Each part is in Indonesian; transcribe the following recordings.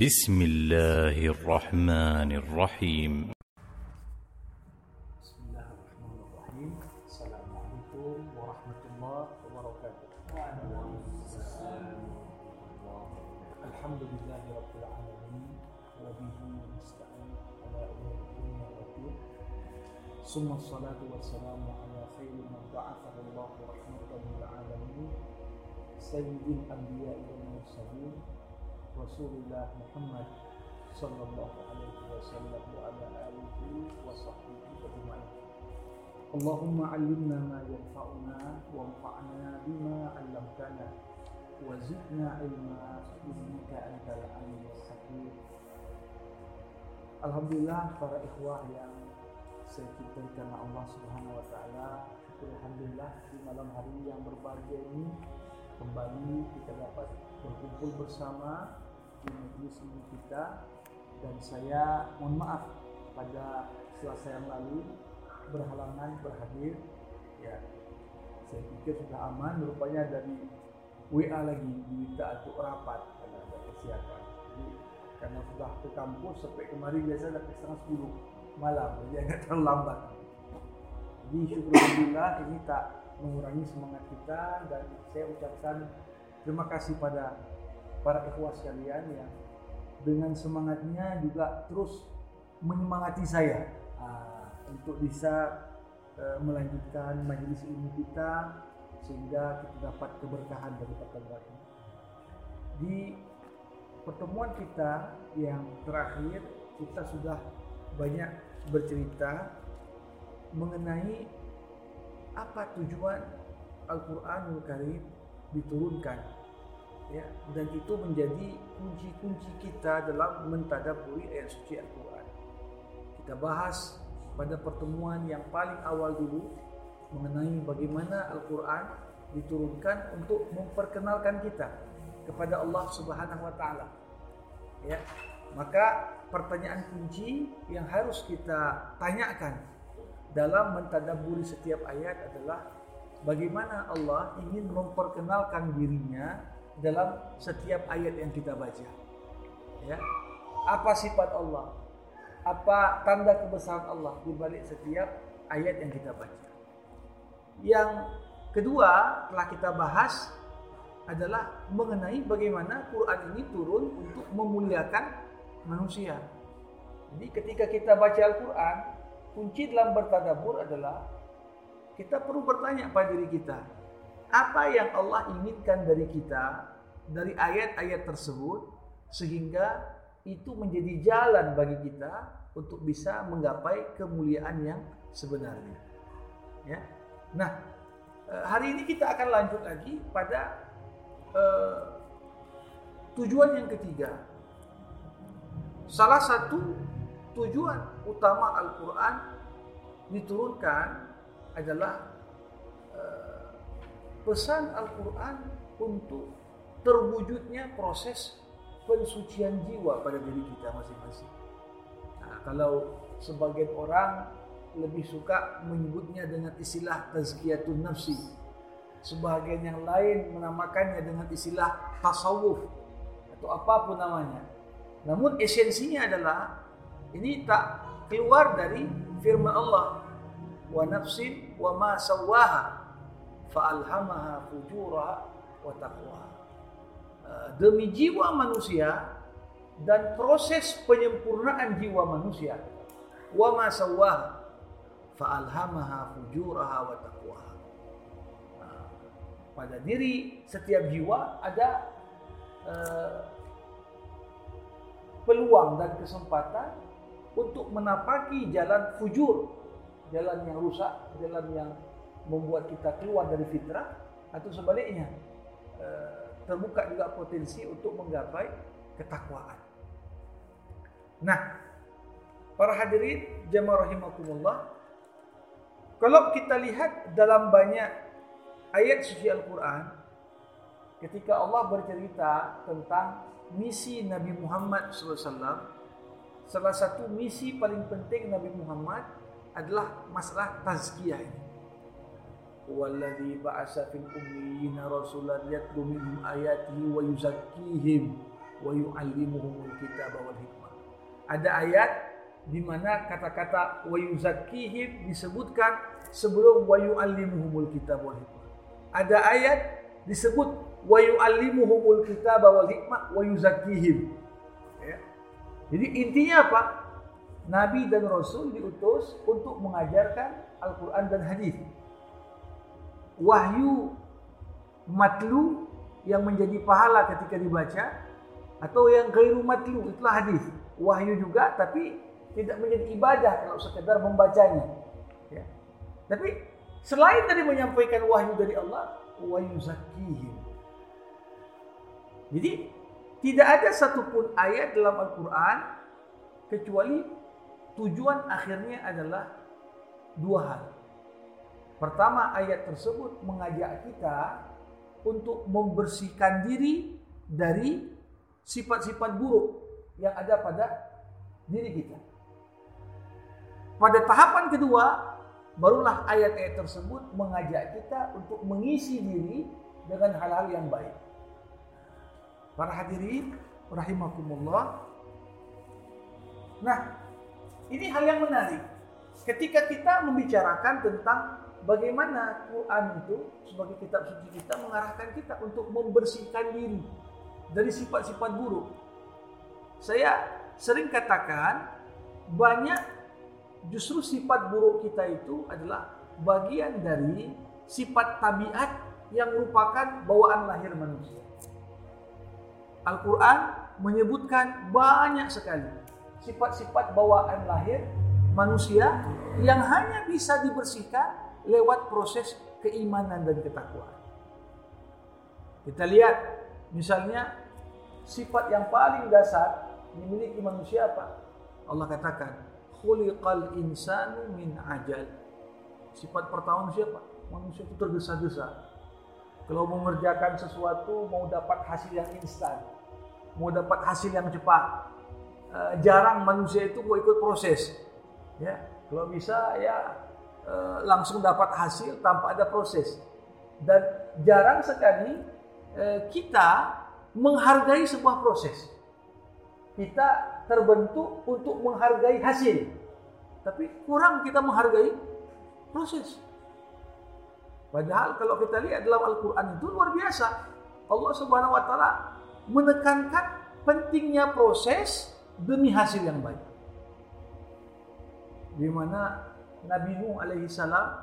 بسم الله الرحمن الرحيم بسم الله الرحمن الرحيم السلام عليكم ورحمة الله وبركاته الحمد لله رب العالمين وبه نستعين على أمور الدنيا والدين ثم الصلاة والسلام على خير من بعثه الله رحمة للعالمين سيد الأنبياء والمرسلين Rasulullah Muhammad sallallahu alaihi wasallam wa ala alihi wa sahbihi ajma'in. Allahumma 'allimna ma yanfa'una wa anfa'na bima 'allamtana wa zidna ilma innaka antal alimul hakim. Alhamdulillah para ikhwah yang saya cintai karena Allah Subhanahu wa taala. Alhamdulillah di malam hari yang berbahagia ini kembali kita dapat berkumpul bersama di majelis kita dan saya mohon maaf pada selasa yang lalu berhalangan berhadir. Ya saya pikir sudah aman rupanya dari WA lagi diminta untuk rapat karena ada kesiapan jadi karena sudah ke kampus sampai kemarin biasa sampai setengah sepuluh malam jadi agak terlambat jadi syukur alhamdulillah ini tak mengurangi semangat kita dan saya ucapkan terima kasih pada para ikhwah sekalian yang dengan semangatnya juga terus menyemangati saya uh, untuk bisa uh, melanjutkan majelis ilmu kita sehingga kita dapat keberkahan dari pertemuan ini. Di pertemuan kita yang terakhir kita sudah banyak bercerita mengenai apa tujuan Al-Qur'anul Karim diturunkan ya dan itu menjadi kunci-kunci kita dalam mentadaburi ayat suci Al-Qur'an. Kita bahas pada pertemuan yang paling awal dulu mengenai bagaimana Al-Qur'an diturunkan untuk memperkenalkan kita kepada Allah Subhanahu wa taala. Ya. Maka pertanyaan kunci yang harus kita tanyakan dalam mentadaburi setiap ayat adalah bagaimana Allah ingin memperkenalkan dirinya dalam setiap ayat yang kita baca. Ya. Apa sifat Allah? Apa tanda kebesaran Allah di balik setiap ayat yang kita baca? Yang kedua telah kita bahas adalah mengenai bagaimana Quran ini turun untuk memuliakan manusia. Jadi ketika kita baca Al-Quran, kunci dalam bertadabur adalah kita perlu bertanya pada diri kita, apa yang Allah inginkan dari kita dari ayat-ayat tersebut sehingga itu menjadi jalan bagi kita untuk bisa menggapai kemuliaan yang sebenarnya. Ya. Nah, hari ini kita akan lanjut lagi pada uh, tujuan yang ketiga. Salah satu tujuan utama Al-Quran diturunkan adalah uh, pesan Al-Quran untuk terwujudnya proses pensucian jiwa pada diri kita masing-masing. Nah, kalau sebagian orang lebih suka menyebutnya dengan istilah tazkiyatun nafsi. Sebagian yang lain menamakannya dengan istilah tasawuf atau apa pun namanya. Namun esensinya adalah ini tak keluar dari firman Allah wa nafsin wa ma sawaha fa alhamaha fujuraha wa taqwaha. Demi jiwa manusia dan proses penyempurnaan jiwa manusia wa ma sawaha fa alhamaha fujuraha wa taqwaha. Pada diri setiap jiwa ada uh, peluang dan kesempatan untuk menapaki jalan fujur, jalan yang rusak, jalan yang membuat kita keluar dari fitrah atau sebaliknya uh, terbuka juga potensi untuk menggapai ketakwaan. Nah, para hadirin jemaah rahimakumullah, kalau kita lihat dalam banyak ayat suci Al-Quran ketika Allah bercerita tentang misi Nabi Muhammad SAW salah satu misi paling penting Nabi Muhammad adalah masalah tazkiyah ini Fil ummiyina rasulan yatlu minhum ayatihi wa yuzakkihim wa yu'allimuhumul kitaba wal hikmah. Ada ayat di mana kata-kata wa yuzakkihim disebutkan sebelum wa yu'allimuhumul kitaba wal hikmah. Ada ayat disebut wa yu'allimuhumul kitaba wal hikmah wa yuzakkihim. Ya. Jadi intinya apa? Nabi dan Rasul diutus untuk mengajarkan Al-Quran dan hadis. Wahyu matlu yang menjadi pahala ketika dibaca atau yang gairu matlu itulah hadis. Wahyu juga tapi tidak menjadi ibadah kalau sekedar membacanya. Ya. Tapi selain dari menyampaikan wahyu dari Allah, wahyu zakihim. Jadi tidak ada satupun ayat dalam Al-Quran kecuali tujuan akhirnya adalah dua hal. Pertama, ayat tersebut mengajak kita untuk membersihkan diri dari sifat-sifat buruk yang ada pada diri kita. Pada tahapan kedua, barulah ayat-ayat tersebut mengajak kita untuk mengisi diri dengan hal-hal yang baik. Para hadirin rahimakumullah. Nah, ini hal yang menarik. Ketika kita membicarakan tentang bagaimana Quran itu sebagai kitab suci kita mengarahkan kita untuk membersihkan diri dari sifat-sifat buruk. Saya sering katakan banyak justru sifat buruk kita itu adalah bagian dari sifat tabiat yang merupakan bawaan lahir manusia. Al-Quran menyebutkan banyak sekali sifat-sifat bawaan lahir manusia yang hanya bisa dibersihkan lewat proses keimanan dan ketakwaan. Kita lihat misalnya sifat yang paling dasar dimiliki manusia apa? Allah katakan, "Khuliqal insanu min ajal." Sifat pertama manusia apa? Manusia itu tergesa-gesa. Kalau mau mengerjakan sesuatu mau dapat hasil yang instan, mau dapat hasil yang cepat, uh, jarang manusia itu mau ikut proses. Ya, kalau bisa ya uh, langsung dapat hasil tanpa ada proses. Dan jarang sekali uh, kita menghargai sebuah proses. Kita terbentuk untuk menghargai hasil. Tapi kurang kita menghargai proses. Padahal kalau kita lihat dalam Al-Quran itu luar biasa. Allah Subhanahu wa taala menekankan pentingnya proses demi hasil yang baik. Di mana Nabi Nuh alaihi salam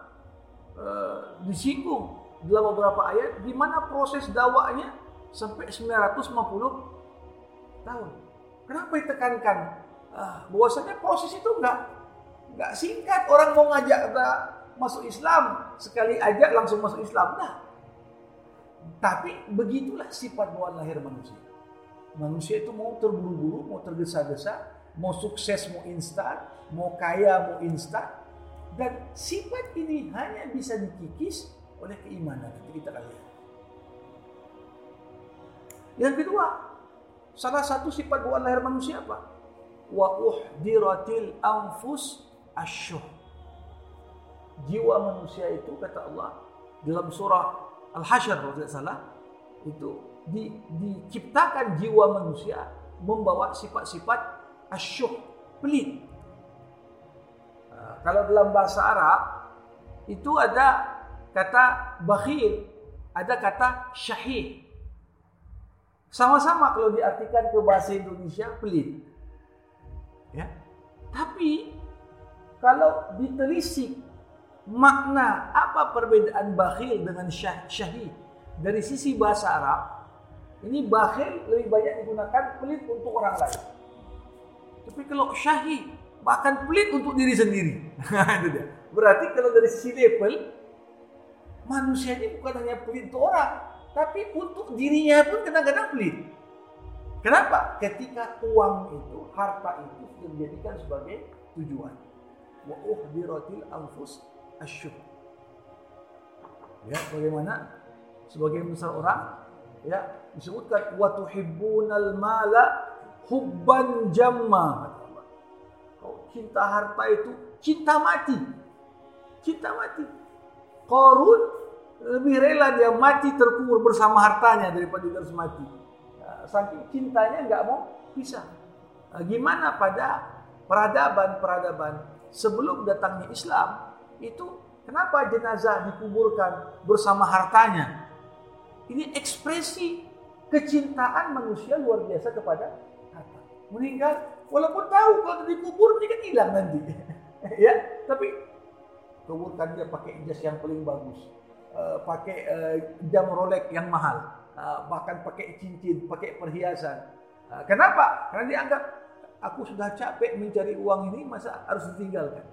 uh, disinggung dalam beberapa ayat di mana proses dakwahnya sampai 950 tahun. Kenapa ditekankan? Uh, bahwasanya proses itu enggak enggak singkat orang mau ngajak masuk Islam sekali aja langsung masuk Islam nah. Tapi begitulah sifat bawaan lahir manusia. Manusia itu mau terburu-buru, mau tergesa-gesa, mau sukses, mau instan, mau kaya, mau instan. Dan sifat ini hanya bisa dikikis oleh keimanan. Itu kita lihat. Yang kedua, salah satu sifat bawaan lahir manusia apa? Wa uhdiratil anfus asyuh. Jiwa manusia itu kata Allah dalam surah Al-Hasyr kalau tidak salah itu di, diciptakan jiwa manusia membawa sifat-sifat asyuk, pelit. Kalau dalam bahasa Arab itu ada kata bakhil, ada kata syahih. Sama-sama kalau diartikan ke bahasa Indonesia pelit. Ya. Tapi kalau ditelisik makna apa perbedaan bakhil dengan syah, syahid dari sisi bahasa Arab ini bakhil lebih banyak digunakan pelit untuk orang lain. Tapi kalau syahid bahkan pelit untuk diri sendiri. itu dia. Berarti kalau dari sisi level manusia ini bukan hanya pelit untuk orang, tapi untuk dirinya pun kadang-kadang pelit. Kenapa? Ketika uang itu, harta itu dijadikan sebagai tujuan. Wa uhdiratil anfus asyuk. Ya, bagaimana sebagai besar orang ya disebutkan wa tuhibbunal mala hubban jamma kau cinta harta itu cinta mati cinta mati Korun lebih rela dia mati terkubur bersama hartanya daripada dia harus mati ya, saking cintanya nggak mau pisah. Nah, gimana pada peradaban-peradaban sebelum datangnya Islam itu kenapa jenazah dikuburkan bersama hartanya? Ini ekspresi kecintaan manusia luar biasa kepada harta. Meninggal walaupun tahu kalau dikubur dia kan hilang nanti. ya, tapi kuburkan dia pakai jas yang paling bagus. Uh, pakai uh, jam Rolex yang mahal, uh, bahkan pakai cincin, pakai perhiasan. Uh, kenapa? Karena dianggap aku sudah capek mencari uang ini, masa harus ditinggalkan?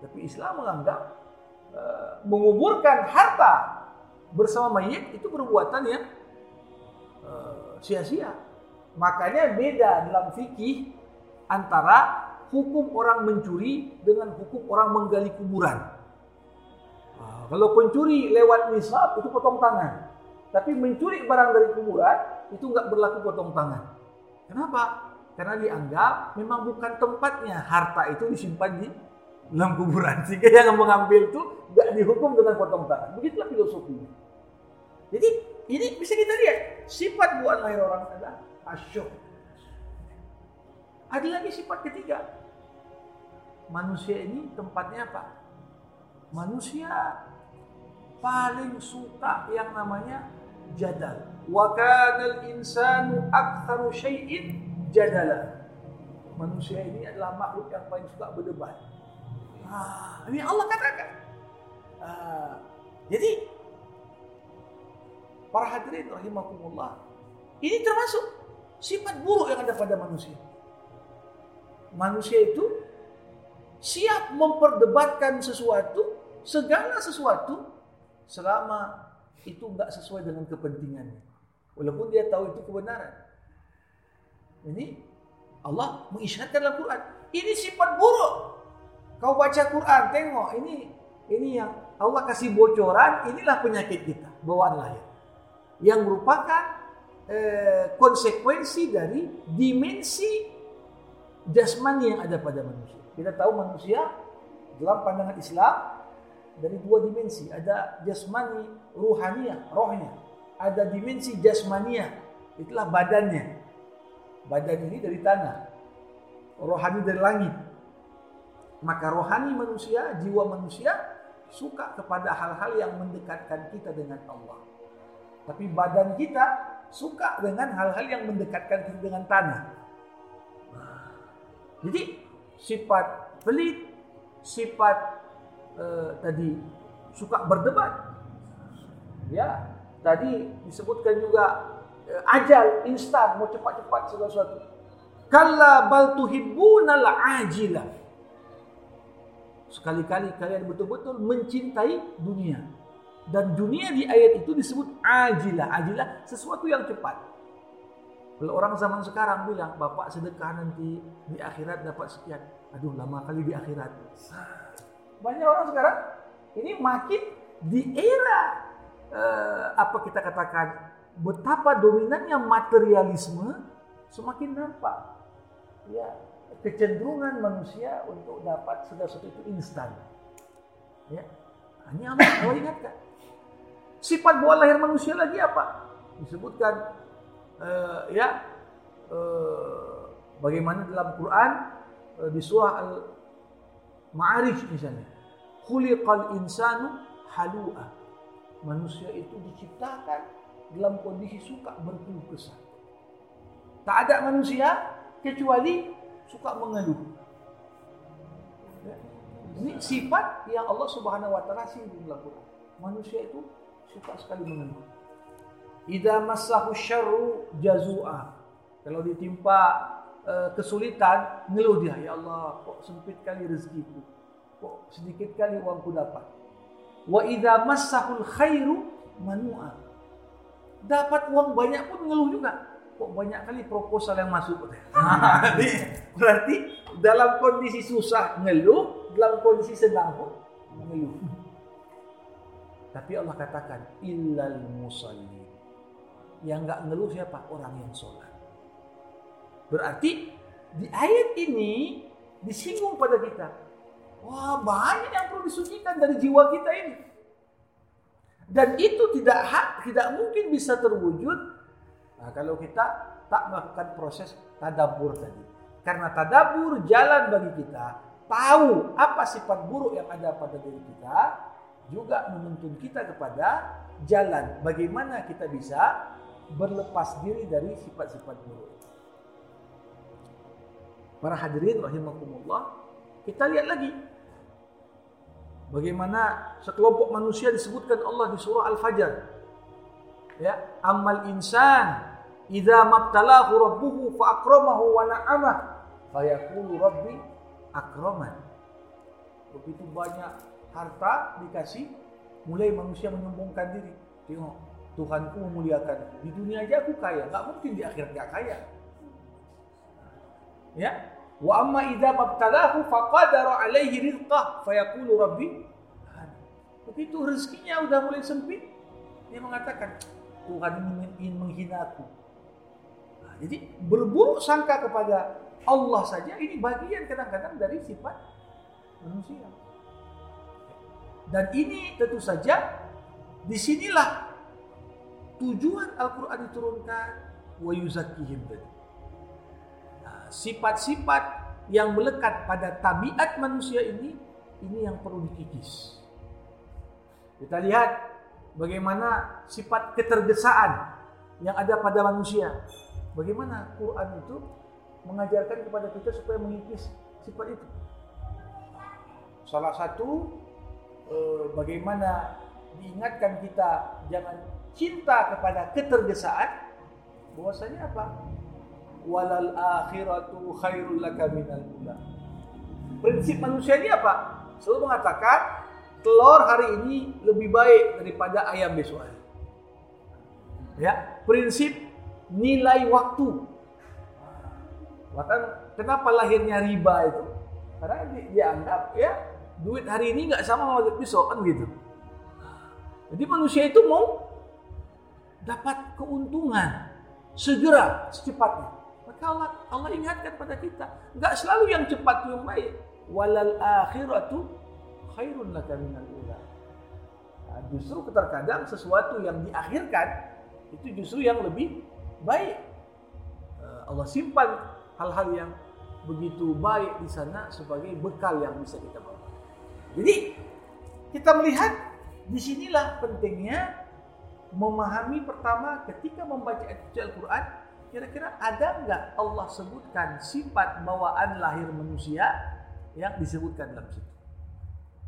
Tapi Islam menganggap uh, menguburkan harta bersama mayit itu perbuatan yang sia-sia. Makanya beda dalam fikih antara hukum orang mencuri dengan hukum orang menggali kuburan. Kalau pencuri lewat nisab itu potong tangan. Tapi mencuri barang dari kuburan itu nggak berlaku potong tangan. Kenapa? Karena dianggap memang bukan tempatnya harta itu disimpan di dalam kuburan. Sehingga yang mengambil itu nggak dihukum dengan potong tangan. Begitulah filosofinya. Jadi ini bisa kita lihat sifat buat lahir orang adalah asyuk. Ada lagi sifat ketiga. Manusia ini tempatnya apa? Manusia paling suka yang namanya jadal. Wa kanal insanu aktsaru syai'in jadala. Manusia ini adalah makhluk yang paling suka berdebat. Ah, ini Allah katakan. Ah, jadi para hadirin rahimakumullah, ini termasuk sifat buruk yang ada pada manusia. Manusia itu siap memperdebatkan sesuatu, segala sesuatu selama itu nggak sesuai dengan kepentingannya. Walaupun dia tahu itu kebenaran. Ini Allah mengisyaratkan dalam Quran. Ini sifat buruk. Kau baca Quran, tengok ini ini yang Allah kasih bocoran, inilah penyakit kita, bawaan lahir. Yang merupakan eh, konsekuensi dari dimensi jasmani yang ada pada manusia. Kita tahu manusia dalam pandangan Islam dari dua dimensi. Ada jasmani, ruhania, rohnya. Ada dimensi jasmania, itulah badannya. Badan ini dari tanah. Rohani dari langit. Maka rohani manusia, jiwa manusia suka kepada hal-hal yang mendekatkan kita dengan Allah. Tapi badan kita suka dengan hal-hal yang mendekatkan kita dengan tanah. Jadi sifat pelit, sifat uh, tadi suka berdebat. Ya, tadi disebutkan juga uh, ajal instan mau cepat-cepat segala sesuatu. Kalla bal tuhibbunal ajila. Sekali-kali kalian betul-betul mencintai dunia. Dan dunia di ayat itu disebut ajilah. Ajilah sesuatu yang cepat. Kalau orang zaman sekarang bilang, Bapak sedekah nanti di akhirat dapat sekian. Aduh lama kali di akhirat. Banyak orang sekarang ini makin di era uh, apa kita katakan betapa dominannya materialisme semakin nampak ya kecenderungan manusia untuk dapat segala sesuatu itu instan. Ya. Ini Allah, Allah ingatkan. Sifat buah lahir manusia lagi apa? Disebutkan uh, ya uh, bagaimana dalam Quran uh, di surah Al Ma'arij misalnya. Khuliqal insanu halu'a. Manusia itu diciptakan dalam kondisi suka berkeluh kesah. Tak ada manusia kecuali suka mengeluh. Ini sifat yang Allah Subhanahu wa taala singgung dalam Quran. Manusia itu suka sekali mengeluh. Idza massahu syarru jazua. Kalau ditimpa uh, kesulitan, ngeluh dia, ya Allah, kok sempit kali rezekiku kok sedikit kali uangku dapat. Wa idza massahul khairu manua. Dapat uang banyak pun ngeluh juga. Kok banyak kali proposal yang masuk. Nah, berarti dalam kondisi susah ngeluh, dalam kondisi senang pun ngeluh. Tapi Allah katakan illal musalli. Yang enggak ngeluh siapa? Orang yang sholat. Berarti di ayat ini disinggung pada kita Wah banyak yang perlu disucikan dari jiwa kita ini. Dan itu tidak hak, tidak mungkin bisa terwujud nah, kalau kita tak melakukan proses tadabur tadi. Karena tadabur jalan bagi kita tahu apa sifat buruk yang ada pada diri kita juga menuntun kita kepada jalan bagaimana kita bisa berlepas diri dari sifat-sifat buruk. Para hadirin rahimakumullah, kita lihat lagi bagaimana sekelompok manusia disebutkan Allah di surah Al-Fajr. Ya, amal insan idza mabtalahu rabbuhu fa akramahu wa na'amah fayaqulu rabbi akraman. Begitu banyak harta dikasih, mulai manusia menyombongkan diri. Tengok, Tuhanku memuliakan. Di dunia aja aku kaya, nggak mungkin di akhirat nggak kaya. Ya, wa amma idza mabtalahu faqadara alaihi rizqah fayaqulu rabbi Begitu rezekinya udah mulai sempit, dia mengatakan, Tuhan ingin menghina aku. Nah, jadi berburuk sangka kepada Allah saja ini bagian kadang-kadang dari sifat manusia. Dan ini tentu saja di sinilah tujuan Al-Quran diturunkan wa yuzakihim tadi. Nah, sifat-sifat yang melekat pada tabiat manusia ini ini yang perlu dikikis. Kita lihat bagaimana sifat ketergesaan yang ada pada manusia. Bagaimana Quran itu mengajarkan kepada kita supaya mengikis sifat itu. Salah satu eh, bagaimana diingatkan kita jangan cinta kepada ketergesaan bahwasanya apa? Walal akhiratu khairul laka minal ula. Prinsip manusia ini apa? Selalu mengatakan telur hari ini lebih baik daripada ayam besok hari. Ya, prinsip nilai waktu Bahkan kenapa lahirnya riba itu? Karena dianggap ya duit hari ini nggak sama sama besok kan gitu. Jadi manusia itu mau dapat keuntungan segera secepatnya. Maka Allah, Allah ingatkan pada kita, nggak selalu yang cepat yang baik. Walal akhiratu khairun laka minal ula. Nah, justru terkadang sesuatu yang diakhirkan itu justru yang lebih baik. Eh, Allah simpan hal-hal yang begitu baik di sana sebagai bekal yang bisa kita bawa. Jadi kita melihat di sinilah pentingnya memahami pertama ketika membaca ayat Al-Quran kira-kira ada nggak Allah sebutkan sifat bawaan lahir manusia yang disebutkan dalam situ.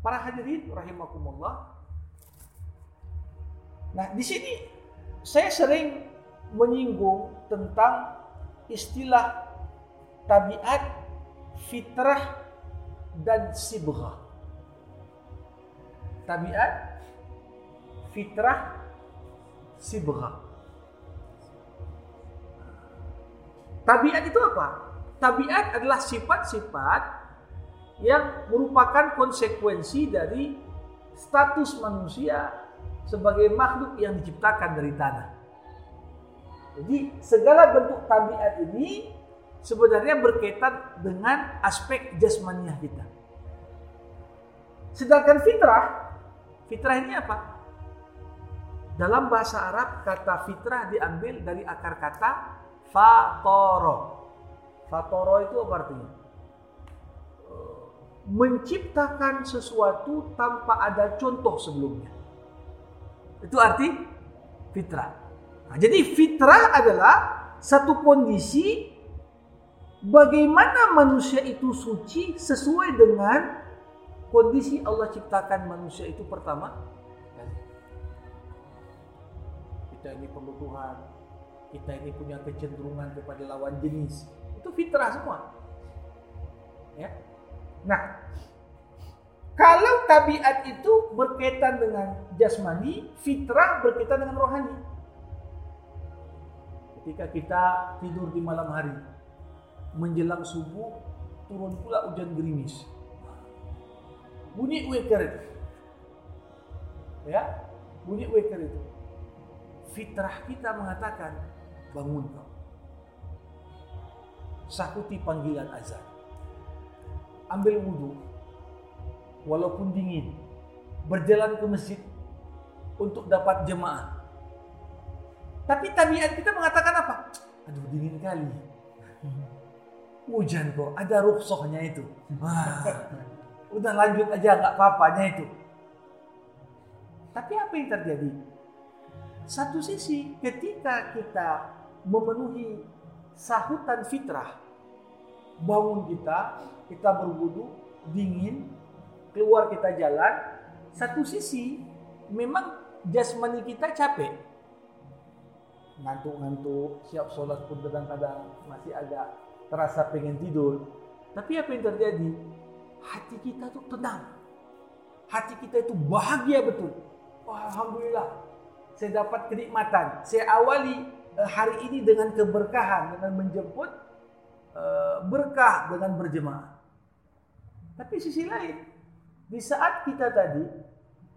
Para hadirin rahimakumullah. Nah, di sini saya sering menyinggung tentang istilah tabiat, fitrah, dan sibghah. Tabiat, fitrah, sibghah. Tabiat itu apa? Tabiat adalah sifat-sifat yang merupakan konsekuensi dari status manusia sebagai makhluk yang diciptakan dari tanah. Jadi segala bentuk tabiat ini sebenarnya berkaitan dengan aspek jasmaniah kita. Sedangkan fitrah, fitrah ini apa? Dalam bahasa Arab kata fitrah diambil dari akar kata fatoro. Fatoro itu apa artinya? Menciptakan sesuatu tanpa ada contoh sebelumnya. Itu arti fitrah. Nah, jadi fitrah adalah satu kondisi bagaimana manusia itu suci sesuai dengan kondisi Allah ciptakan manusia itu pertama kita ini perlu Tuhan kita ini punya kecenderungan kepada lawan jenis itu fitrah semua ya nah kalau tabiat itu berkaitan dengan jasmani fitrah berkaitan dengan rohani ketika kita tidur di malam hari menjelang subuh turun pula hujan gerimis. Bunyi weker itu. Ya, bunyi weker itu. Fitrah kita mengatakan bangun kau. Sakuti panggilan azan. Ambil wudhu. Walaupun dingin. Berjalan ke masjid untuk dapat jemaah. Tapi tabiat kita mengatakan apa? aduh dingin kali. Hujan kok, ada rukhsahnya itu. Udah lanjut aja nggak apa-apanya itu. Tapi apa yang terjadi? Satu sisi ketika kita memenuhi sahutan fitrah, bangun kita, kita berwudu, dingin, keluar kita jalan, satu sisi memang jasmani kita capek. Ngantuk-ngantuk, siap sholat pun kadang-kadang masih agak terasa pengen tidur. Tapi apa yang terjadi? Hati kita tuh tenang. Hati kita itu bahagia betul. Wah, Alhamdulillah, saya dapat kenikmatan. Saya awali uh, hari ini dengan keberkahan, dengan menjemput uh, berkah dengan berjemaah. Tapi sisi lain, di saat kita tadi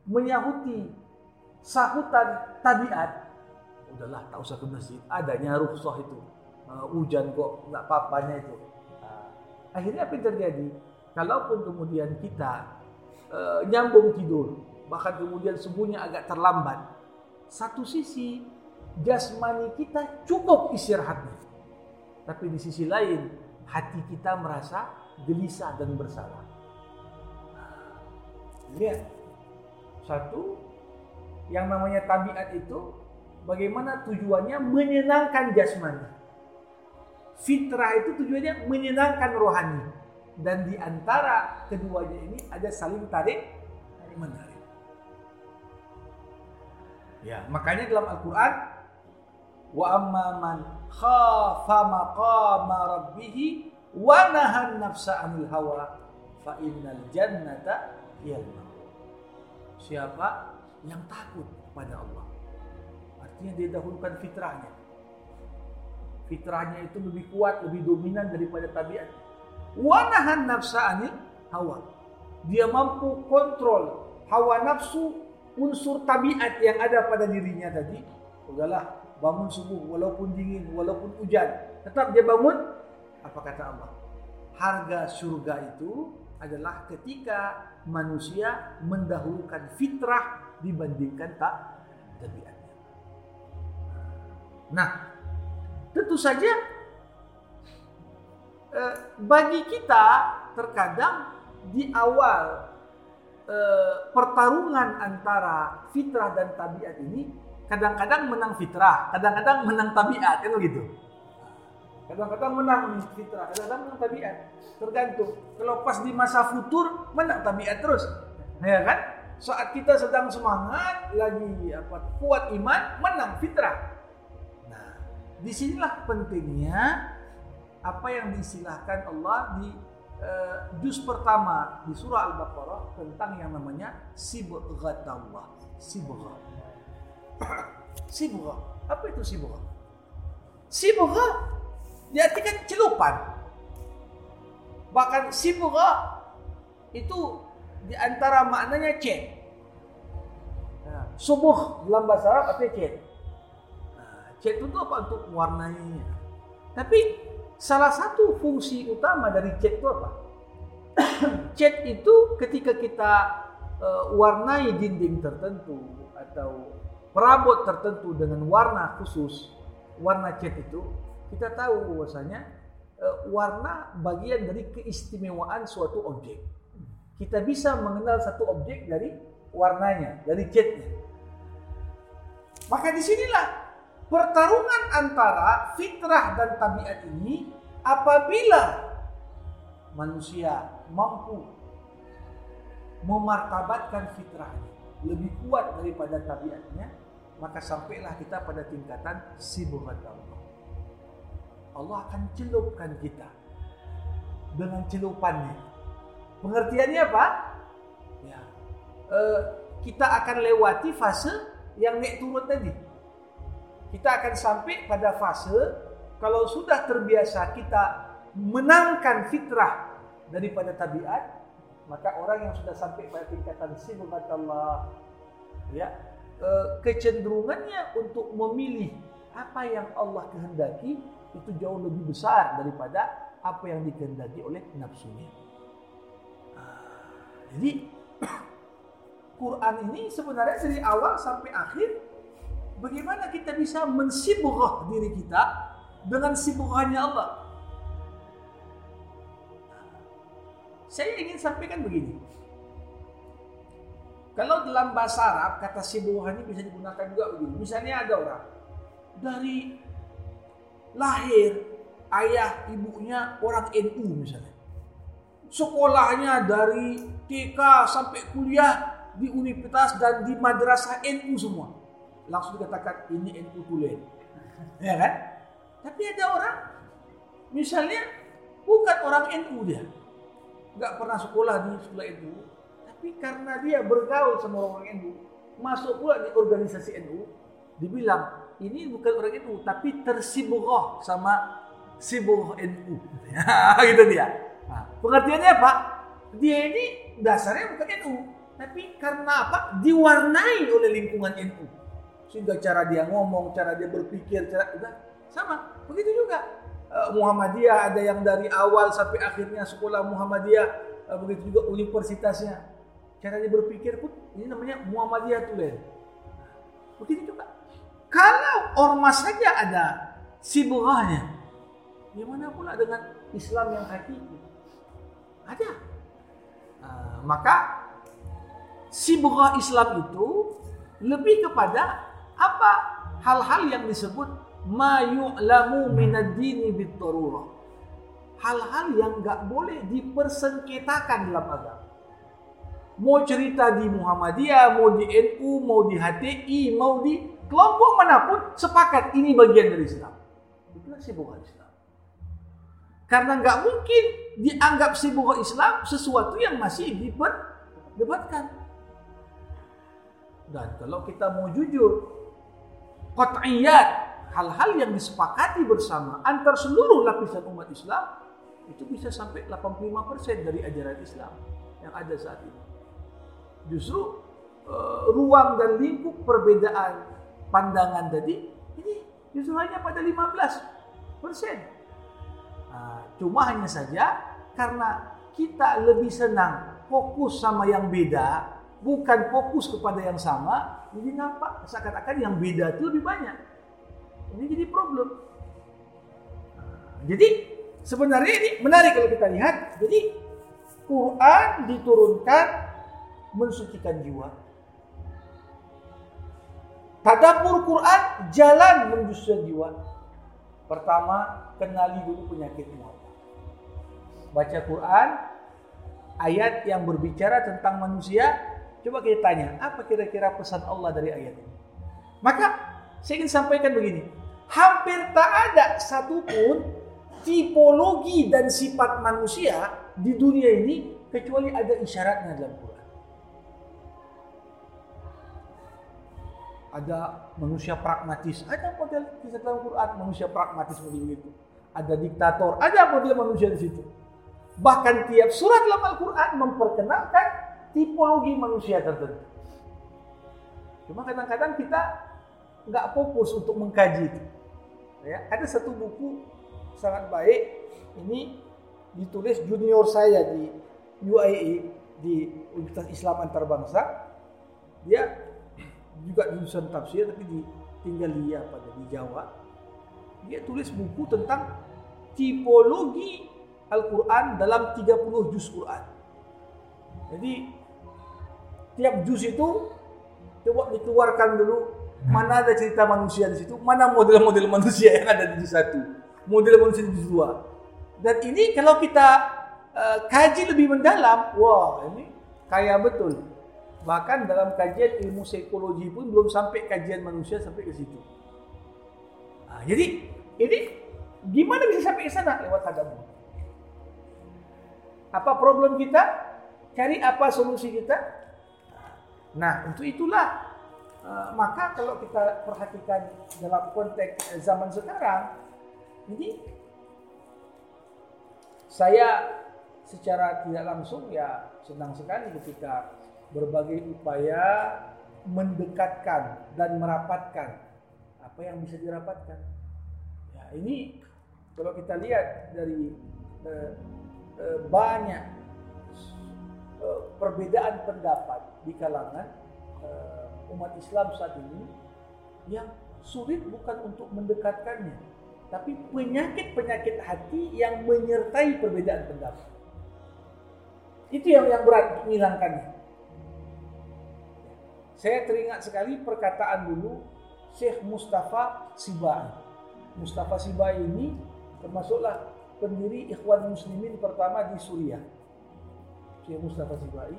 menyahuti sahutan tabiat, udahlah tak usah ke masjid, adanya rukhsah itu. Uh, hujan kok nggak apa-apanya itu. Akhirnya apa yang terjadi? Kalaupun kemudian kita nyambung tidur, bahkan kemudian semuanya agak terlambat, satu sisi jasmani kita cukup istirahatnya. Tapi di sisi lain hati kita merasa gelisah dan bersalah. Lihat, satu yang namanya tabiat itu bagaimana tujuannya menyenangkan jasmani. Fitrah itu tujuannya menyenangkan rohani. Dan di antara keduanya ini ada saling tarik menarik. Ya, makanya dalam Al-Qur'an wa amma man khafa maqama rabbih wa nahan nafsa 'anil hawa fa innal jannata Siapa yang takut pada Allah. Artinya dia dahulukan fitrahnya. Fitrahnya itu lebih kuat, lebih dominan daripada tabiat. Wanahan nafsa anil hawa. Dia mampu kontrol hawa nafsu unsur tabiat yang ada pada dirinya tadi. Udahlah, bangun subuh walaupun dingin, walaupun hujan. Tetap dia bangun. Apa kata Allah? Harga surga itu adalah ketika manusia mendahulukan fitrah dibandingkan tak tabiatnya. Nah, tentu saja eh, bagi kita terkadang di awal eh, pertarungan antara fitrah dan tabiat ini kadang-kadang menang fitrah, kadang-kadang menang tabiat kan begitu. Kadang-kadang menang fitrah, kadang-kadang menang tabiat. Tergantung. Kalau pas di masa futur menang tabiat terus. Ya kan? Saat kita sedang semangat, lagi apa kuat iman, menang fitrah. Nah, di sinilah pentingnya apa yang disilahkan Allah di juz pertama di surah Al-Baqarah tentang yang namanya sibghatullah. Sibghah. Sibghah. Apa itu sibghah? Sibghah diartikan celupan. Bahkan sibgha itu di antara maknanya cet. Nah, subuh dalam bahasa Arab apa cet? Nah, cet itu apa untuk warnanya? Tapi salah satu fungsi utama dari cet itu apa? cet itu ketika kita uh, warnai dinding tertentu atau perabot tertentu dengan warna khusus, warna cat itu kita tahu bahwasanya uh, warna bagian dari keistimewaan suatu objek. Kita bisa mengenal satu objek dari warnanya, dari catnya. Maka di sinilah pertarungan antara fitrah dan tabiat ini apabila manusia mampu memartabatkan fitrahnya lebih kuat daripada tabiatnya, maka sampailah kita pada tingkatan sibuhat Allah. Allah akan celupkan kita dengan celupannya. Pengertiannya apa? Ya, uh, kita akan lewati fase yang naik turun tadi. Kita akan sampai pada fase kalau sudah terbiasa kita menangkan fitrah daripada tabiat, maka orang yang sudah sampai pada tingkatan sibukat Allah, ya, uh, kecenderungannya untuk memilih apa yang Allah kehendaki itu jauh lebih besar daripada apa yang dikehendaki oleh nafsunya. Ah, jadi Quran ini sebenarnya dari awal sampai akhir bagaimana kita bisa mensibughah diri kita dengan sibuknya Allah. Saya ingin sampaikan begini. Kalau dalam bahasa Arab kata sibuhan ini bisa digunakan juga begini. Misalnya ada orang dari lahir ayah ibunya orang NU misalnya. Sekolahnya dari TK sampai kuliah di universitas dan di madrasah NU semua. Langsung dikatakan ini NU tulen. Ya kan? Tapi ada orang misalnya bukan orang NU dia. Nggak pernah sekolah di sekolah NU. Tapi karena dia bergaul sama orang NU, masuk pula di organisasi NU, dibilang ini bukan orang NU tapi tersiburoh sama siburoh NU. gitu dia. Nah, pengertiannya apa? Dia ini dasarnya bukan NU, tapi karena apa? Diwarnai oleh lingkungan NU. Sehingga cara dia ngomong, cara dia berpikir, cara udah sama. Begitu juga uh, Muhammadiyah ada yang dari awal sampai akhirnya sekolah Muhammadiyah, uh, begitu juga universitasnya. Cara dia berpikir pun ini namanya Muhammadiyah tulen. Begitu juga. Kalau ormas saja ada siburahnya, gimana pula dengan Islam yang hakiki? Ada. Uh, maka siburah Islam itu lebih kepada apa hal-hal yang disebut ma yu'lamu minad dini bitarurah. Hal-hal yang nggak boleh dipersengketakan dalam agama. Mau cerita di Muhammadiyah, mau di NU, mau di HTI, mau di kelompok mana pun sepakat ini bagian dari Islam. Itulah sibukan Islam. Karena nggak mungkin dianggap sibukan Islam sesuatu yang masih diperdebatkan. Dan kalau kita mau jujur, qat'iyat, hal-hal yang disepakati bersama antar seluruh lapisan umat Islam itu bisa sampai 85% dari ajaran Islam yang ada saat ini. Justru uh, ruang dan lingkup perbedaan pandangan tadi ini justru hanya pada 15 persen. Uh, cuma hanya saja karena kita lebih senang fokus sama yang beda, bukan fokus kepada yang sama, jadi nampak seakan-akan yang beda itu lebih banyak. Ini jadi problem. Jadi sebenarnya ini menarik kalau kita lihat. Jadi Quran diturunkan mensucikan jiwa. Tadabur Quran jalan menyucikan jiwa. Pertama, kenali dulu penyakit muat. Baca Quran, ayat yang berbicara tentang manusia, coba kita tanya, apa kira-kira pesan Allah dari ayat ini? Maka saya ingin sampaikan begini, hampir tak ada satupun tipologi dan sifat manusia di dunia ini kecuali ada isyaratnya dalam Quran. Ada manusia pragmatis, ada model kisah dalam Quran manusia pragmatis seperti itu. Ada diktator, ada model manusia di situ. Bahkan tiap surat dalam Al-Quran memperkenalkan tipologi manusia tertentu. Cuma kadang-kadang kita nggak fokus untuk mengkaji itu. Ya, ada satu buku sangat baik ini ditulis junior saya di UIE di Universitas Islam Antarbangsa. Dia juga jurusan tafsir tapi di tinggal di apa di Jawa. Dia tulis buku tentang tipologi Al-Quran dalam 30 juz Quran. Jadi tiap juz itu coba dikeluarkan dulu mana ada cerita manusia di situ, mana model-model manusia yang ada di juz satu, model manusia di juz dua. Dan ini kalau kita uh, kaji lebih mendalam, wah ini kaya betul. Bahkan dalam kajian ilmu psikologi pun belum sampai kajian manusia sampai ke situ. Nah, jadi ini gimana bisa sampai ke sana lewat tadabbur? Apa problem kita? Cari apa solusi kita? Nah, untuk itulah uh, maka kalau kita perhatikan dalam konteks zaman sekarang, ini saya secara tidak langsung ya senang sekali ketika berbagai upaya mendekatkan dan merapatkan apa yang bisa dirapatkan. Ya, ini kalau kita lihat dari uh, uh, banyak perbedaan pendapat di kalangan uh, umat Islam saat ini yang sulit bukan untuk mendekatkannya, tapi penyakit-penyakit hati yang menyertai perbedaan pendapat. Itu yang yang berat menghilangkannya. Saya teringat sekali perkataan dulu Syekh Mustafa Sibai. Mustafa Sibai ini termasuklah pendiri Ikhwan Muslimin pertama di Suriah. Syekh Mustafa Sibai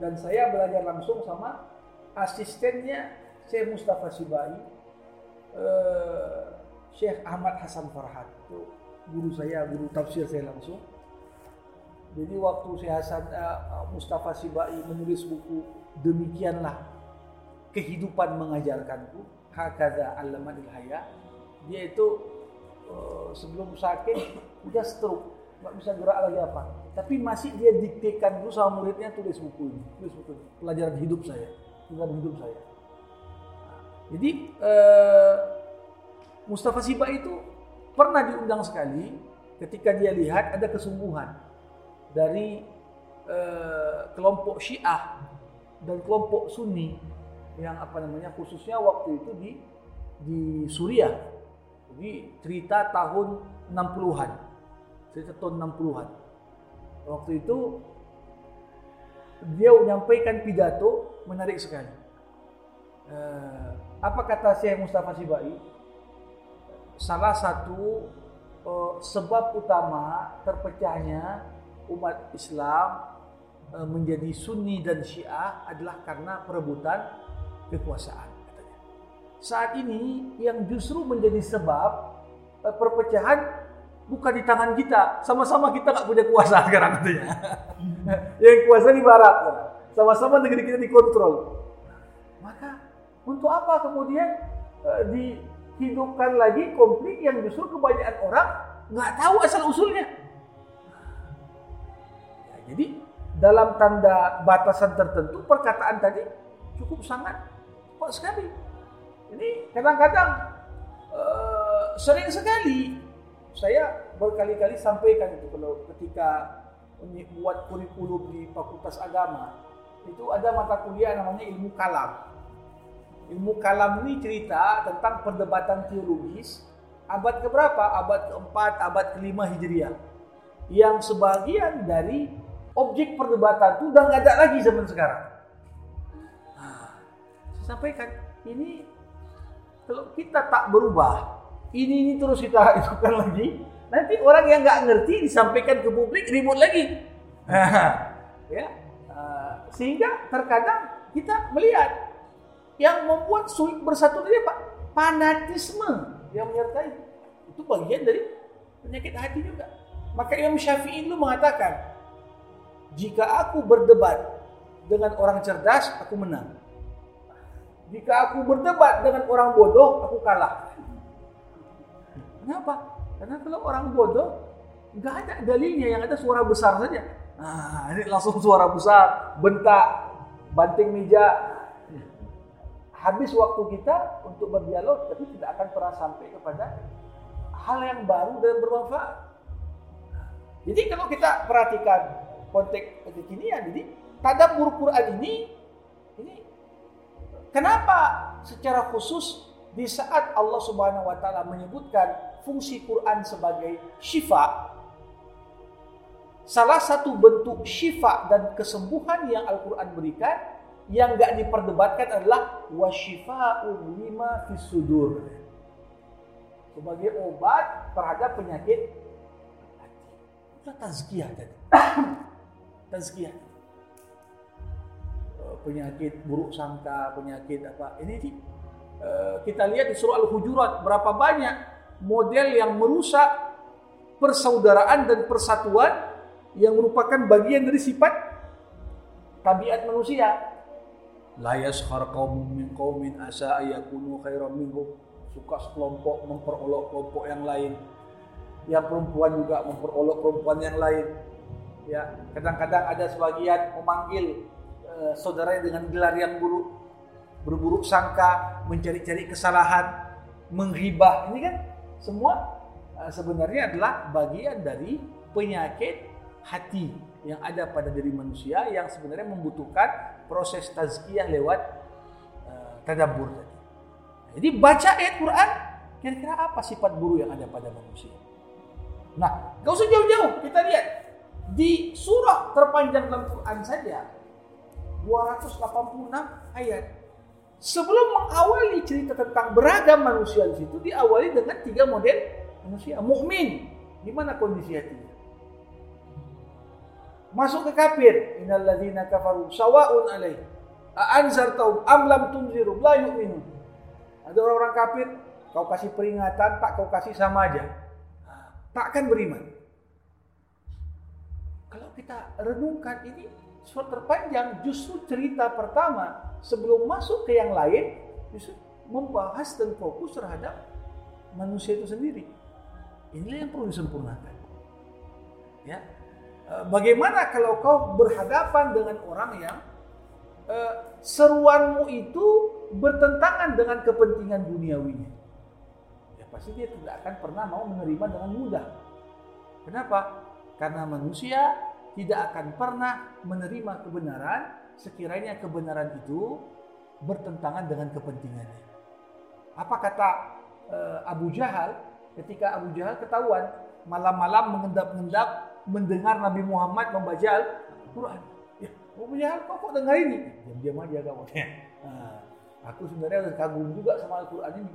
dan saya belajar langsung sama asistennya Syekh Mustafa Sibai uh, Syekh Ahmad Hasan Farhat itu guru saya guru tafsir saya langsung. Jadi waktu Syekh Hasan uh, Mustafa Sibai menulis buku demikianlah kehidupan mengajarkanku hakaza alamanil haya dia itu uh, sebelum sakit udah stroke. Nggak bisa gerak lagi apa tapi masih dia diktekan dulu sama muridnya tulis buku ini tulis buku ini. pelajaran hidup saya pelajaran hidup saya jadi uh, Mustafa Siba itu pernah diundang sekali ketika dia lihat ada kesungguhan dari uh, kelompok Syiah dan kelompok Sunni yang apa namanya khususnya waktu itu di di Suriah. Jadi cerita tahun 60-an. Cerita tahun 60-an. Waktu itu dia menyampaikan pidato menarik sekali. Uh, apa kata Syekh Mustafa Sibai? Salah satu uh, sebab utama terpecahnya umat Islam uh, menjadi Sunni dan Syiah adalah karena perebutan kekuasaan. Saat ini yang justru menjadi sebab perpecahan bukan di tangan kita. Sama-sama kita nggak punya kuasa sekarang katanya. yang kuasa di barat. Sama-sama negeri kita dikontrol. Maka untuk apa kemudian uh, dihidupkan lagi konflik yang justru kebanyakan orang nggak tahu asal usulnya. Ya, jadi dalam tanda batasan tertentu perkataan tadi cukup sangat kuat sekali. Ini kadang-kadang uh, sering sekali saya berkali-kali sampaikan itu kalau ketika buat kurikulum di Fakultas Agama itu ada mata kuliah namanya ilmu kalam. Ilmu kalam ini cerita tentang perdebatan teologis abad keberapa? Abad keempat, abad kelima Hijriah. Yang sebagian dari objek perdebatan itu udah nggak ada lagi zaman sekarang. Nah, saya sampaikan ini kalau kita tak berubah, ini ini terus kita hidupkan lagi, nanti orang yang nggak ngerti disampaikan ke publik ribut lagi. ya, uh, sehingga terkadang kita melihat yang membuat sulit bersatu tadi apa? Fanatisme yang menyertai itu bagian dari penyakit hati juga. Maka Imam Syafi'i itu mengatakan, jika aku berdebat dengan orang cerdas, aku menang. Jika aku berdebat dengan orang bodoh, aku kalah. Kenapa? Karena kalau orang bodoh, nggak ada dalilnya, yang ada suara besar saja. Nah, ini langsung suara besar, bentak, banting meja. Habis waktu kita untuk berdialog, tapi tidak akan pernah sampai kepada hal yang baru dan bermanfaat. Jadi kalau kita perhatikan konteks kekinian, jadi tadabbur Quran ini, ini kenapa secara khusus di saat Allah Subhanahu Wa Taala menyebutkan fungsi Quran sebagai syifa, salah satu bentuk syifa dan kesembuhan yang Al-Quran berikan yang gak diperdebatkan adalah wasyifa'un lima fisudur sebagai obat terhadap penyakit. Itu tazkiyah tadi. tazkiyah. Penyakit buruk sangka, penyakit apa. Ini kita lihat di surah Al-Hujurat berapa banyak model yang merusak persaudaraan dan persatuan yang merupakan bagian dari sifat tabiat manusia. La yaskhar qaumun min qaumin asa ayakunu khairan minhum. Suka sekelompok memperolok kelompok yang lain. Yang perempuan juga memperolok perempuan yang lain. Ya kadang-kadang ada sebagian memanggil uh, saudaranya dengan gelar yang buruk. Berburuk sangka mencari-cari kesalahan menghibah. Ini kan semua uh, sebenarnya adalah bagian dari penyakit hati yang ada pada diri manusia yang sebenarnya membutuhkan proses tazkiyah lewat uh, tadabbur tadi. Jadi baca ayat Quran kira-kira apa sifat buruk yang ada pada manusia? Nah, gak usah jauh-jauh, kita lihat di surah terpanjang dalam Quran saja 286 ayat. Sebelum mengawali cerita tentang beragam manusia di situ diawali dengan tiga model manusia. Mukmin, di mana kondisi hatinya? Masuk ke kafir, innal ladzina kafaru sawa'un alaihim anzartahum am lam tunziru la yu'minun. Ada orang-orang kafir, kau kasih peringatan, tak kau kasih sama aja. Takkan beriman. Kalau kita renungkan ini surat terpanjang justru cerita pertama sebelum masuk ke yang lain justru membahas dan fokus terhadap manusia itu sendiri. Inilah yang perlu disempurnakan. Ya. Bagaimana kalau kau berhadapan dengan orang yang uh, seruanmu itu bertentangan dengan kepentingan duniawinya. Ya pasti dia tidak akan pernah mau menerima dengan mudah. Kenapa? Karena manusia tidak akan pernah menerima kebenaran sekiranya kebenaran itu bertentangan dengan kepentingannya. Apa kata uh, Abu Jahal ketika Abu Jahal ketahuan malam-malam mengendap-endap mendengar Nabi Muhammad membaca Al-Quran. Oh punya kok kok dengar ini? Diam-diam aja kamu. Nah, aku sebenarnya kagum juga sama Al-Quran ini.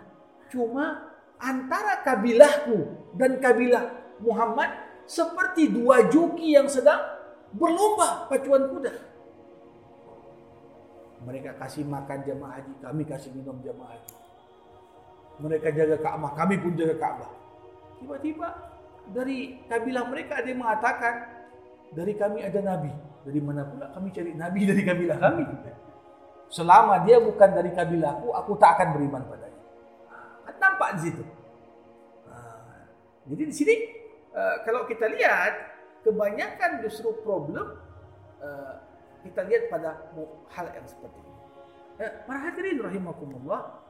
Cuma antara kabilahku dan kabilah Muhammad seperti dua joki yang sedang berlomba pacuan kuda. Mereka kasih makan jamaah haji, kami kasih minum jamaah haji. Mereka jaga Ka'bah, kami pun jaga Ka'bah. Tiba-tiba dari kabilah mereka ada yang mengatakan, dari kami ada nabi. Dari mana pula kami cari nabi dari kabilah kami? Selama dia bukan dari kabilahku, aku tak akan beriman padanya. Kan nampak di situ. Ah, jadi di sini eh, kalau kita lihat kebanyakan justru problem eh, kita lihat pada hal yang seperti ini. Eh, para hadirin rahimakumullah.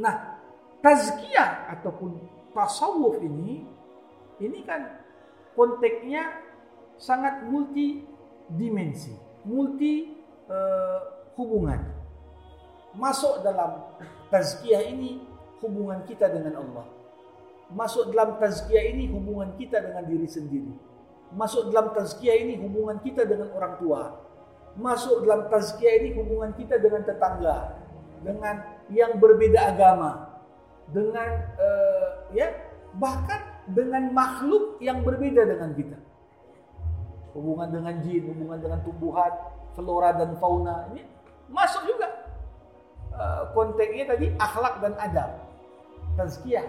Nah, tazkiyah ataupun tasawuf ini ini kan konteksnya sangat multi dimensi, multi uh, hubungan. Masuk dalam tazkiyah ini hubungan kita dengan Allah. Masuk dalam tazkiyah ini hubungan kita dengan diri sendiri. Masuk dalam tazkiyah ini hubungan kita dengan orang tua. Masuk dalam tazkiyah ini hubungan kita dengan tetangga, dengan yang berbeda agama, dengan uh, ya bahkan dengan makhluk yang berbeda dengan kita. Hubungan dengan jin, hubungan dengan tumbuhan, flora dan fauna ini masuk juga. Uh, konteksnya tadi akhlak dan adab, tazkiyah.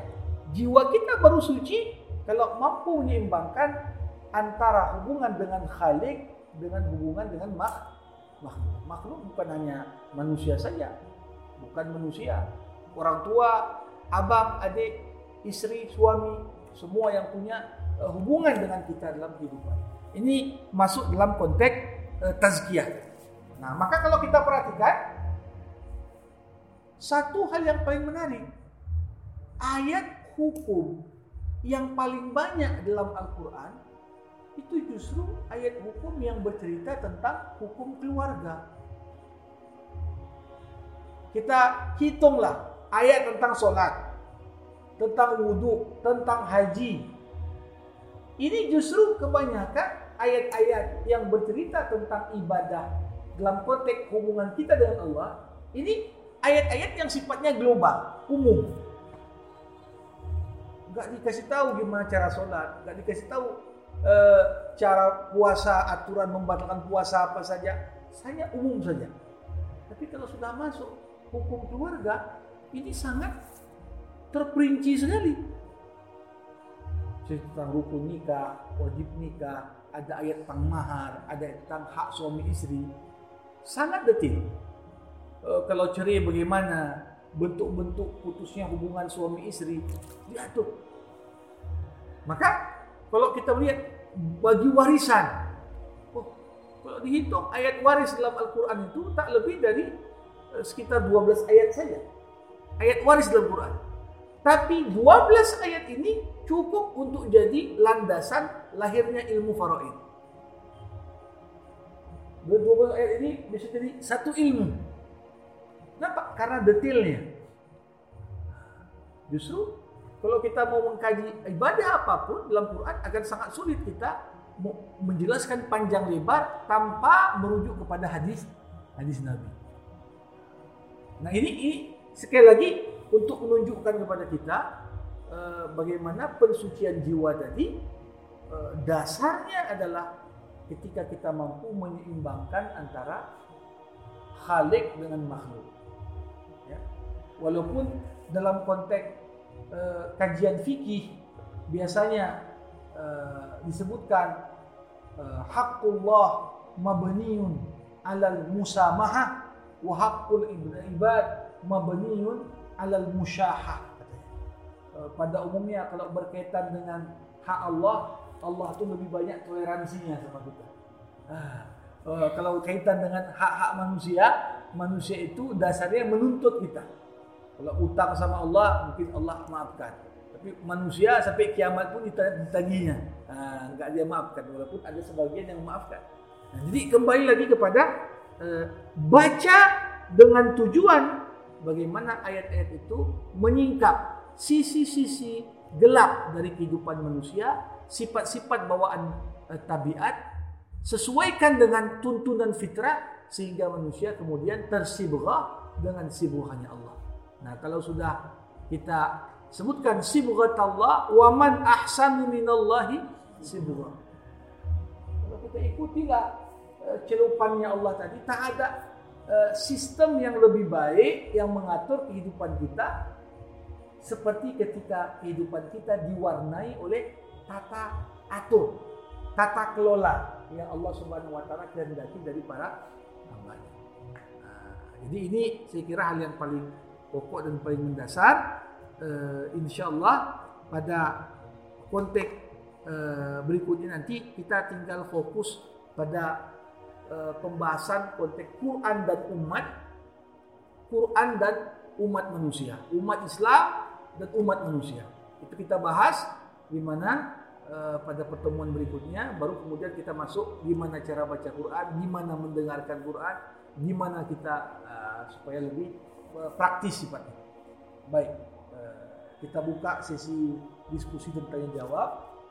Jiwa kita baru suci kalau mampu menyeimbangkan antara hubungan dengan Khalik dengan hubungan dengan mak makhluk. Makhluk bukan hanya manusia saja, bukan manusia, orang tua, abang, adik, istri, suami, semua yang punya uh, hubungan dengan kita dalam kehidupan. Ini masuk dalam konteks uh, tazkiyah. Nah, maka kalau kita perhatikan satu hal yang paling menarik ayat hukum yang paling banyak dalam Al-Qur'an itu justru ayat hukum yang bercerita tentang hukum keluarga. Kita hitunglah ayat tentang sholat, tentang wudhu, tentang haji. Ini justru kebanyakan ayat-ayat yang bercerita tentang ibadah dalam konteks hubungan kita dengan Allah, ini ayat-ayat yang sifatnya global, umum. Gak dikasih tahu gimana cara sholat, gak dikasih tahu e, cara puasa, aturan membatalkan puasa apa saja, saya umum saja. Tapi kalau sudah masuk hukum keluarga, ini sangat terperinci sekali. Tentang rukun nikah, wajib nikah, ada ayat tentang mahar, ada ayat tentang hak suami istri. Sangat detil. Uh, kalau cerai bagaimana, bentuk-bentuk putusnya hubungan suami istri diatur. Maka kalau kita melihat bagi warisan, oh, kalau dihitung ayat waris dalam Al-Quran itu tak lebih dari uh, sekitar 12 ayat saja. Ayat waris dalam Quran. Tapi 12 ayat ini cukup untuk jadi landasan lahirnya ilmu faraid. 12 ayat ini bisa jadi satu ilmu. Kenapa? Karena detailnya. Justru kalau kita mau mengkaji ibadah apa pun dalam Quran akan sangat sulit kita menjelaskan panjang lebar tanpa merujuk kepada hadis hadis Nabi. Nah ini, ini sekali lagi untuk menunjukkan kepada kita uh, bagaimana pensucian jiwa tadi uh, dasarnya adalah ketika kita mampu menyeimbangkan antara khalik dengan makhluk. Ya. Walaupun dalam konteks uh, kajian fikih biasanya uh, disebutkan uh, haqqullah mabniun alal musamahah wa haqqul ibad mabniun alal musyahah pada umumnya kalau berkaitan dengan hak Allah Allah tu lebih banyak toleransinya sama kita. Uh, kalau kaitan dengan hak-hak manusia manusia itu dasarnya menuntut kita kalau utang sama Allah mungkin Allah maafkan. Tapi manusia sampai kiamat pun ditaginya uh, enggak dia maafkan walaupun ada sebagian yang memaafkan nah, jadi kembali lagi kepada uh, baca dengan tujuan bagaimana ayat-ayat itu menyingkap sisi-sisi gelap dari kehidupan manusia, sifat-sifat bawaan e, tabiat, sesuaikan dengan tuntunan fitrah sehingga manusia kemudian tersibghah dengan sibghahannya Allah. Nah, kalau sudah kita sebutkan sibghat Allah, wa man ahsanu minallahi sibghah. Kalau kita ikutilah e, celupannya Allah tadi, tak ada Eh, sistem yang lebih baik yang mengatur kehidupan kita seperti ketika kehidupan kita diwarnai oleh tata atur, tata kelola yang Allah Subhanahu wa taala kehendaki dari para hambanya. Nah, jadi ini saya kira hal yang paling pokok dan paling mendasar. Uh, insya Allah pada konteks uh, berikutnya nanti kita tinggal fokus pada uh, pembahasan konteks Quran dan umat, Quran dan umat manusia, umat Islam dan umat manusia. Itu kita bahas di mana pada pertemuan berikutnya baru kemudian kita masuk gimana cara baca Quran, gimana mendengarkan Quran, gimana kita uh, supaya lebih praktis sifatnya. Baik, uh, kita buka sesi diskusi dan tanya jawab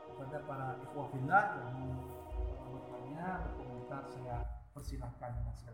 kepada para ikhwah yang bertanya, berkomentar saya persilahkan hormat.